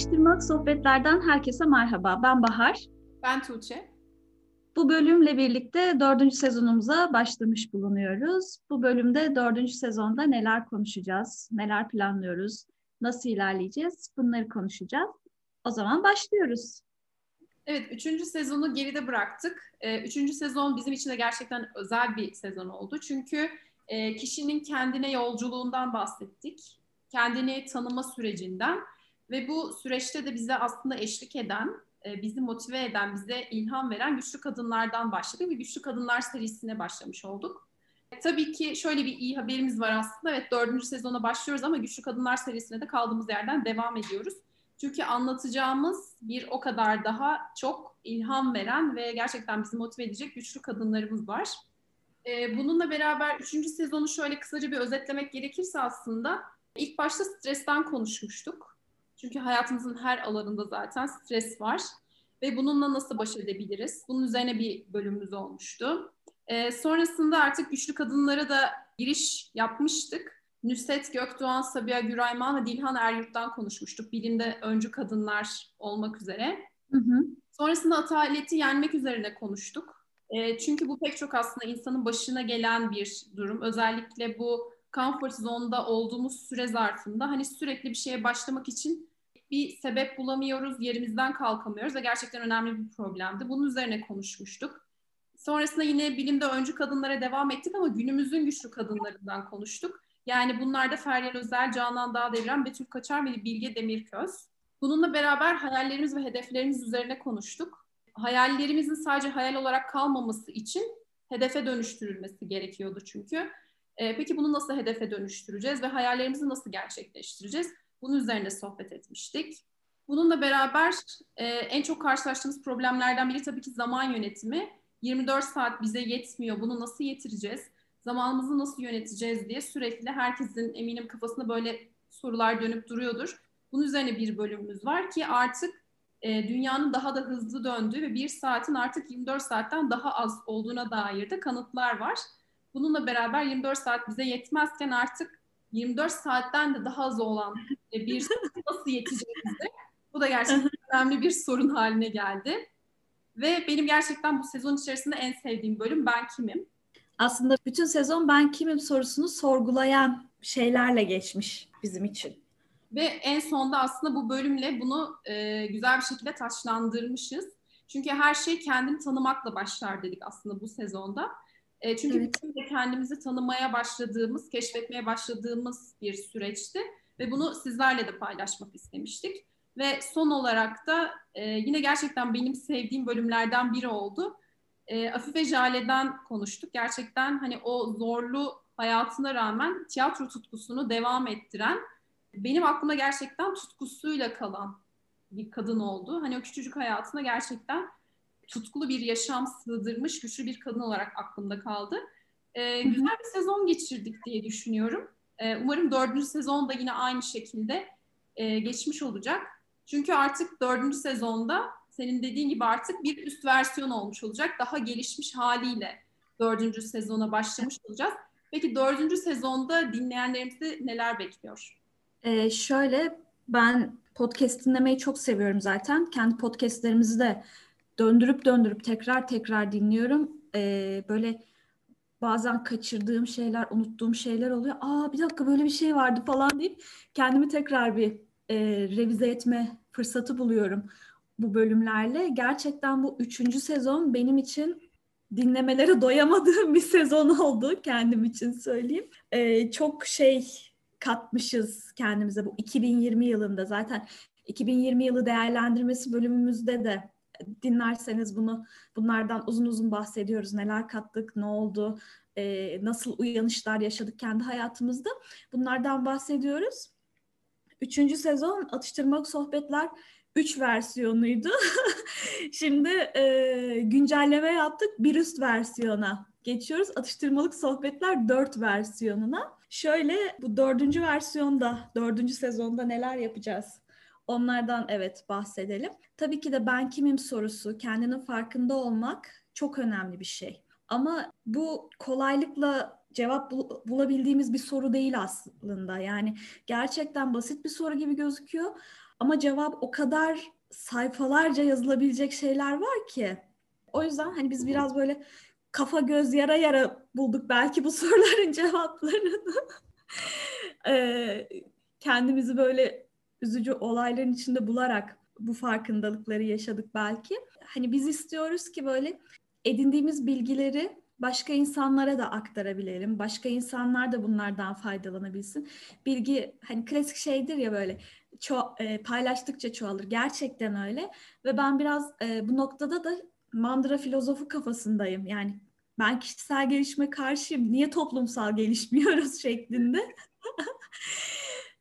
Atıştırmalık sohbetlerden herkese merhaba. Ben Bahar. Ben Tuğçe. Bu bölümle birlikte dördüncü sezonumuza başlamış bulunuyoruz. Bu bölümde dördüncü sezonda neler konuşacağız, neler planlıyoruz, nasıl ilerleyeceğiz bunları konuşacağız. O zaman başlıyoruz. Evet, üçüncü sezonu geride bıraktık. Ee, üçüncü sezon bizim için de gerçekten özel bir sezon oldu. Çünkü e, kişinin kendine yolculuğundan bahsettik. Kendini tanıma sürecinden ve bu süreçte de bize aslında eşlik eden, e, bizi motive eden, bize ilham veren güçlü kadınlardan başladık ve güçlü kadınlar serisine başlamış olduk. Tabii ki şöyle bir iyi haberimiz var aslında. Evet dördüncü sezona başlıyoruz ama güçlü kadınlar serisine de kaldığımız yerden devam ediyoruz. Çünkü anlatacağımız bir o kadar daha çok ilham veren ve gerçekten bizi motive edecek güçlü kadınlarımız var. Ee, bununla beraber üçüncü sezonu şöyle kısaca bir özetlemek gerekirse aslında ilk başta stresten konuşmuştuk. Çünkü hayatımızın her alanında zaten stres var ve bununla nasıl baş edebiliriz? Bunun üzerine bir bölümümüz olmuştu. Ee, sonrasında artık güçlü kadınlara da giriş yapmıştık. Nüset Gökdoğan, Sabiha Gürayman ve Dilhan Eryurt'tan konuşmuştuk. Bilimde öncü kadınlar olmak üzere. Hı hı. Sonrasında ataleti yenmek üzerine konuştuk. E, çünkü bu pek çok aslında insanın başına gelen bir durum. Özellikle bu comfort zone'da olduğumuz süre zarfında hani sürekli bir şeye başlamak için bir sebep bulamıyoruz, yerimizden kalkamıyoruz ve gerçekten önemli bir problemdi. Bunun üzerine konuşmuştuk. Sonrasında yine bilimde öncü kadınlara devam ettik ama günümüzün güçlü kadınlarından konuştuk. Yani bunlar da Feryal Özel, Canan Dağdeviren, Betül Kaçar ve Bilge Demirköz. Bununla beraber hayallerimiz ve hedeflerimiz üzerine konuştuk. Hayallerimizin sadece hayal olarak kalmaması için hedefe dönüştürülmesi gerekiyordu çünkü. Ee, peki bunu nasıl hedefe dönüştüreceğiz ve hayallerimizi nasıl gerçekleştireceğiz? Bunun üzerine sohbet etmiştik. Bununla beraber e, en çok karşılaştığımız problemlerden biri tabii ki zaman yönetimi. 24 saat bize yetmiyor. Bunu nasıl yetireceğiz? Zamanımızı nasıl yöneteceğiz diye sürekli herkesin eminim kafasında böyle sorular dönüp duruyordur. Bunun üzerine bir bölümümüz var ki artık e, dünyanın daha da hızlı döndüğü ve bir saatin artık 24 saatten daha az olduğuna dair de kanıtlar var. Bununla beraber 24 saat bize yetmezken artık 24 saatten de daha az olan bir nasıl yeteceğimizi bu da gerçekten önemli bir sorun haline geldi. Ve benim gerçekten bu sezon içerisinde en sevdiğim bölüm Ben Kimim? Aslında bütün sezon Ben Kimim sorusunu sorgulayan şeylerle geçmiş bizim için. Ve en sonda aslında bu bölümle bunu e, güzel bir şekilde taşlandırmışız. Çünkü her şey kendini tanımakla başlar dedik aslında bu sezonda. E, çünkü evet. bizim de kendimizi tanımaya başladığımız, keşfetmeye başladığımız bir süreçti. Ve bunu sizlerle de paylaşmak istemiştik. Ve son olarak da e, yine gerçekten benim sevdiğim bölümlerden biri oldu. E, Afife Jale'den konuştuk. Gerçekten hani o zorlu hayatına rağmen tiyatro tutkusunu devam ettiren, benim aklıma gerçekten tutkusuyla kalan bir kadın oldu. Hani o küçücük hayatına gerçekten tutkulu bir yaşam sığdırmış güçlü bir kadın olarak aklımda kaldı. Ee, güzel bir sezon geçirdik diye düşünüyorum. Ee, umarım dördüncü sezon da yine aynı şekilde e, geçmiş olacak. Çünkü artık dördüncü sezonda senin dediğin gibi artık bir üst versiyon olmuş olacak. Daha gelişmiş haliyle dördüncü sezona başlamış olacağız. Peki dördüncü sezonda dinleyenlerimizi neler bekliyor? Ee, şöyle ben podcast dinlemeyi çok seviyorum zaten. Kendi podcastlerimizi de döndürüp döndürüp tekrar tekrar dinliyorum. Ee, böyle bazen kaçırdığım şeyler, unuttuğum şeyler oluyor. Aa bir dakika böyle bir şey vardı falan deyip kendimi tekrar bir e, revize etme fırsatı buluyorum bu bölümlerle. Gerçekten bu üçüncü sezon benim için dinlemelere doyamadığım bir sezon oldu kendim için söyleyeyim. Ee, çok şey katmışız kendimize bu 2020 yılında zaten 2020 yılı değerlendirmesi bölümümüzde de dinlerseniz bunu bunlardan uzun uzun bahsediyoruz. Neler kattık, ne oldu, e, nasıl uyanışlar yaşadık kendi hayatımızda. Bunlardan bahsediyoruz. Üçüncü sezon atıştırmalık sohbetler 3 versiyonuydu. Şimdi e, güncelleme yaptık. Bir üst versiyona geçiyoruz. Atıştırmalık sohbetler 4 versiyonuna. Şöyle bu dördüncü versiyonda, dördüncü sezonda neler yapacağız? Onlardan evet bahsedelim. Tabii ki de ben kimim sorusu, kendinin farkında olmak çok önemli bir şey. Ama bu kolaylıkla cevap bul- bulabildiğimiz bir soru değil aslında. Yani gerçekten basit bir soru gibi gözüküyor. Ama cevap o kadar sayfalarca yazılabilecek şeyler var ki. O yüzden hani biz biraz böyle kafa göz yara yara bulduk belki bu soruların cevaplarını. kendimizi böyle üzücü olayların içinde bularak bu farkındalıkları yaşadık belki. Hani biz istiyoruz ki böyle edindiğimiz bilgileri başka insanlara da aktarabilelim. Başka insanlar da bunlardan faydalanabilsin. Bilgi hani klasik şeydir ya böyle ço- e, paylaştıkça çoğalır. Gerçekten öyle. Ve ben biraz e, bu noktada da mandıra filozofu kafasındayım. Yani ben kişisel gelişme karşıyım. Niye toplumsal gelişmiyoruz şeklinde.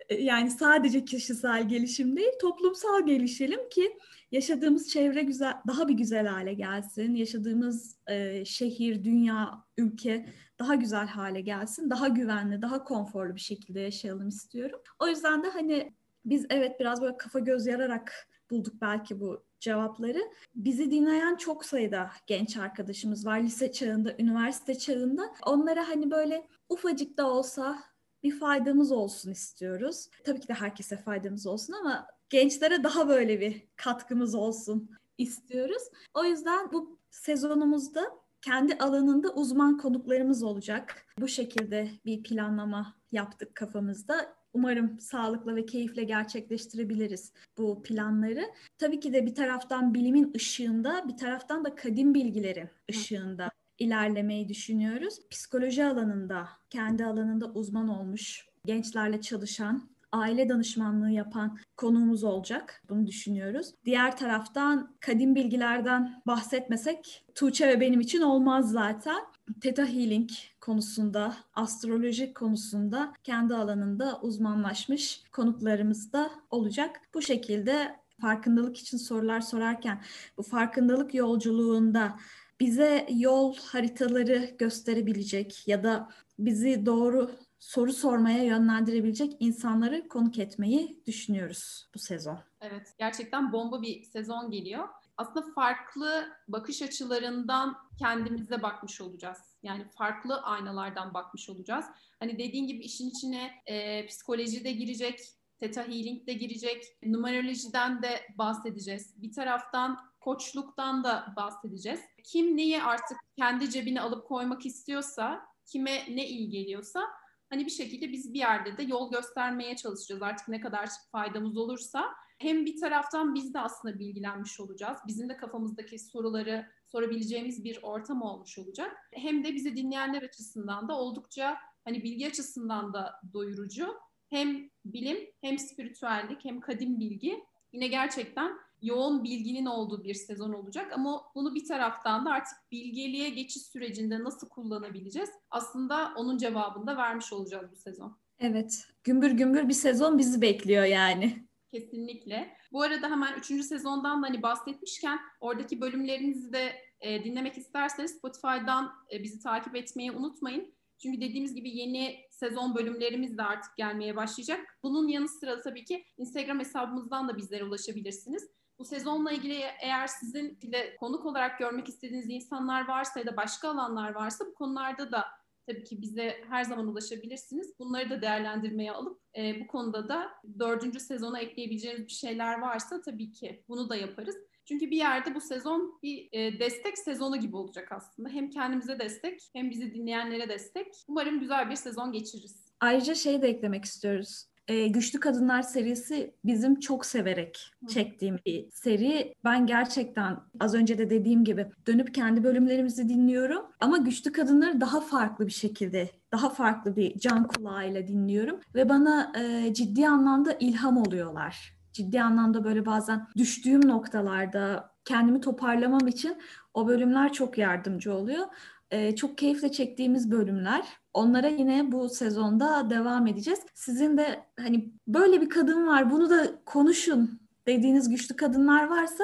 Yani sadece kişisel gelişim değil, toplumsal gelişelim ki yaşadığımız çevre güzel, daha bir güzel hale gelsin. Yaşadığımız e, şehir, dünya, ülke daha güzel hale gelsin. Daha güvenli, daha konforlu bir şekilde yaşayalım istiyorum. O yüzden de hani biz evet biraz böyle kafa göz yararak bulduk belki bu cevapları. Bizi dinleyen çok sayıda genç arkadaşımız var lise çağında, üniversite çağında. Onlara hani böyle ufacık da olsa bir faydamız olsun istiyoruz. Tabii ki de herkese faydamız olsun ama gençlere daha böyle bir katkımız olsun istiyoruz. O yüzden bu sezonumuzda kendi alanında uzman konuklarımız olacak. Bu şekilde bir planlama yaptık kafamızda. Umarım sağlıklı ve keyifle gerçekleştirebiliriz bu planları. Tabii ki de bir taraftan bilimin ışığında, bir taraftan da kadim bilgilerin ışığında ilerlemeyi düşünüyoruz. Psikoloji alanında, kendi alanında uzman olmuş, gençlerle çalışan, aile danışmanlığı yapan konuğumuz olacak. Bunu düşünüyoruz. Diğer taraftan kadim bilgilerden bahsetmesek Tuğçe ve benim için olmaz zaten. Theta Healing konusunda, astroloji konusunda kendi alanında uzmanlaşmış konuklarımız da olacak. Bu şekilde farkındalık için sorular sorarken bu farkındalık yolculuğunda bize yol haritaları gösterebilecek ya da bizi doğru soru sormaya yönlendirebilecek insanları konuk etmeyi düşünüyoruz bu sezon. Evet, gerçekten bomba bir sezon geliyor. Aslında farklı bakış açılarından kendimize bakmış olacağız. Yani farklı aynalardan bakmış olacağız. Hani dediğin gibi işin içine e, psikoloji de girecek, Theta Healing de girecek, numerolojiden de bahsedeceğiz. Bir taraftan koçluktan da bahsedeceğiz. Kim neyi artık kendi cebine alıp koymak istiyorsa, kime ne iyi geliyorsa hani bir şekilde biz bir yerde de yol göstermeye çalışacağız artık ne kadar faydamız olursa. Hem bir taraftan biz de aslında bilgilenmiş olacağız. Bizim de kafamızdaki soruları sorabileceğimiz bir ortam olmuş olacak. Hem de bizi dinleyenler açısından da oldukça hani bilgi açısından da doyurucu. Hem bilim, hem spiritüellik, hem kadim bilgi yine gerçekten yoğun bilginin olduğu bir sezon olacak ama bunu bir taraftan da artık bilgeliğe geçiş sürecinde nasıl kullanabileceğiz? Aslında onun cevabını da vermiş olacağız bu sezon. Evet, gümbür gümbür bir sezon bizi bekliyor yani. Kesinlikle. Bu arada hemen 3. sezondan da hani bahsetmişken oradaki bölümlerinizi de e, dinlemek isterseniz Spotify'dan e, bizi takip etmeyi unutmayın. Çünkü dediğimiz gibi yeni sezon bölümlerimiz de artık gelmeye başlayacak. Bunun yanı sıra tabii ki Instagram hesabımızdan da bizlere ulaşabilirsiniz. Bu sezonla ilgili eğer sizin de konuk olarak görmek istediğiniz insanlar varsa ya da başka alanlar varsa bu konularda da tabii ki bize her zaman ulaşabilirsiniz. Bunları da değerlendirmeye alıp e, bu konuda da dördüncü sezona ekleyebileceğiniz bir şeyler varsa tabii ki bunu da yaparız. Çünkü bir yerde bu sezon bir e, destek sezonu gibi olacak aslında. Hem kendimize destek hem bizi dinleyenlere destek. Umarım güzel bir sezon geçiririz. Ayrıca şey de eklemek istiyoruz e, Güçlü Kadınlar serisi bizim çok severek çektiğim bir seri. Ben gerçekten az önce de dediğim gibi dönüp kendi bölümlerimizi dinliyorum ama Güçlü Kadınları daha farklı bir şekilde, daha farklı bir can kulağıyla dinliyorum ve bana e, ciddi anlamda ilham oluyorlar. Ciddi anlamda böyle bazen düştüğüm noktalarda kendimi toparlamam için o bölümler çok yardımcı oluyor. Ee, çok keyifle çektiğimiz bölümler. Onlara yine bu sezonda devam edeceğiz. Sizin de hani böyle bir kadın var bunu da konuşun dediğiniz güçlü kadınlar varsa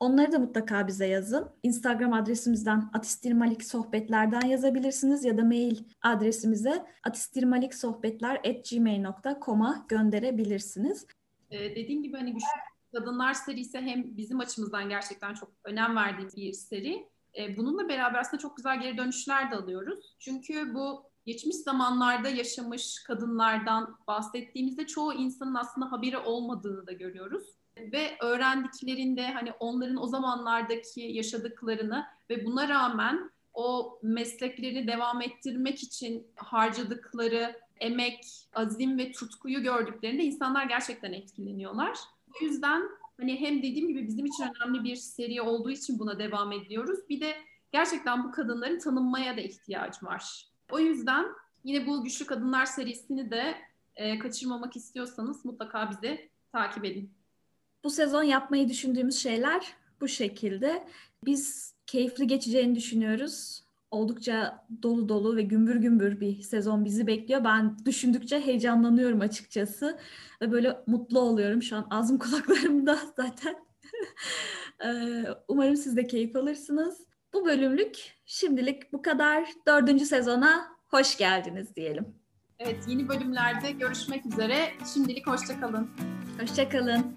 onları da mutlaka bize yazın. Instagram adresimizden atistirmalik sohbetlerden yazabilirsiniz ya da mail adresimize atistirmaliksohbetler@gmail.com'a gönderebilirsiniz. Ee, dediğim gibi hani güçlü kadınlar serisi hem bizim açımızdan gerçekten çok önem verdiğim bir seri. E, bununla beraber aslında çok güzel geri dönüşler de alıyoruz. Çünkü bu geçmiş zamanlarda yaşamış kadınlardan bahsettiğimizde çoğu insanın aslında haberi olmadığını da görüyoruz. Ve öğrendiklerinde hani onların o zamanlardaki yaşadıklarını ve buna rağmen o mesleklerini devam ettirmek için harcadıkları emek, azim ve tutkuyu gördüklerinde insanlar gerçekten etkileniyorlar. O yüzden hani hem dediğim gibi bizim için önemli bir seri olduğu için buna devam ediyoruz. Bir de gerçekten bu kadınların tanınmaya da ihtiyacı var. O yüzden yine bu Güçlü Kadınlar serisini de e, kaçırmamak istiyorsanız mutlaka bizi takip edin. Bu sezon yapmayı düşündüğümüz şeyler bu şekilde. Biz keyifli geçeceğini düşünüyoruz. Oldukça dolu dolu ve gümbür gümbür bir sezon bizi bekliyor. Ben düşündükçe heyecanlanıyorum açıkçası. Ve böyle mutlu oluyorum. Şu an ağzım kulaklarımda zaten. Ee, umarım siz de keyif alırsınız. Bu bölümlük şimdilik bu kadar. Dördüncü sezona hoş geldiniz diyelim. Evet, yeni bölümlerde görüşmek üzere. Şimdilik hoşçakalın. Hoşçakalın.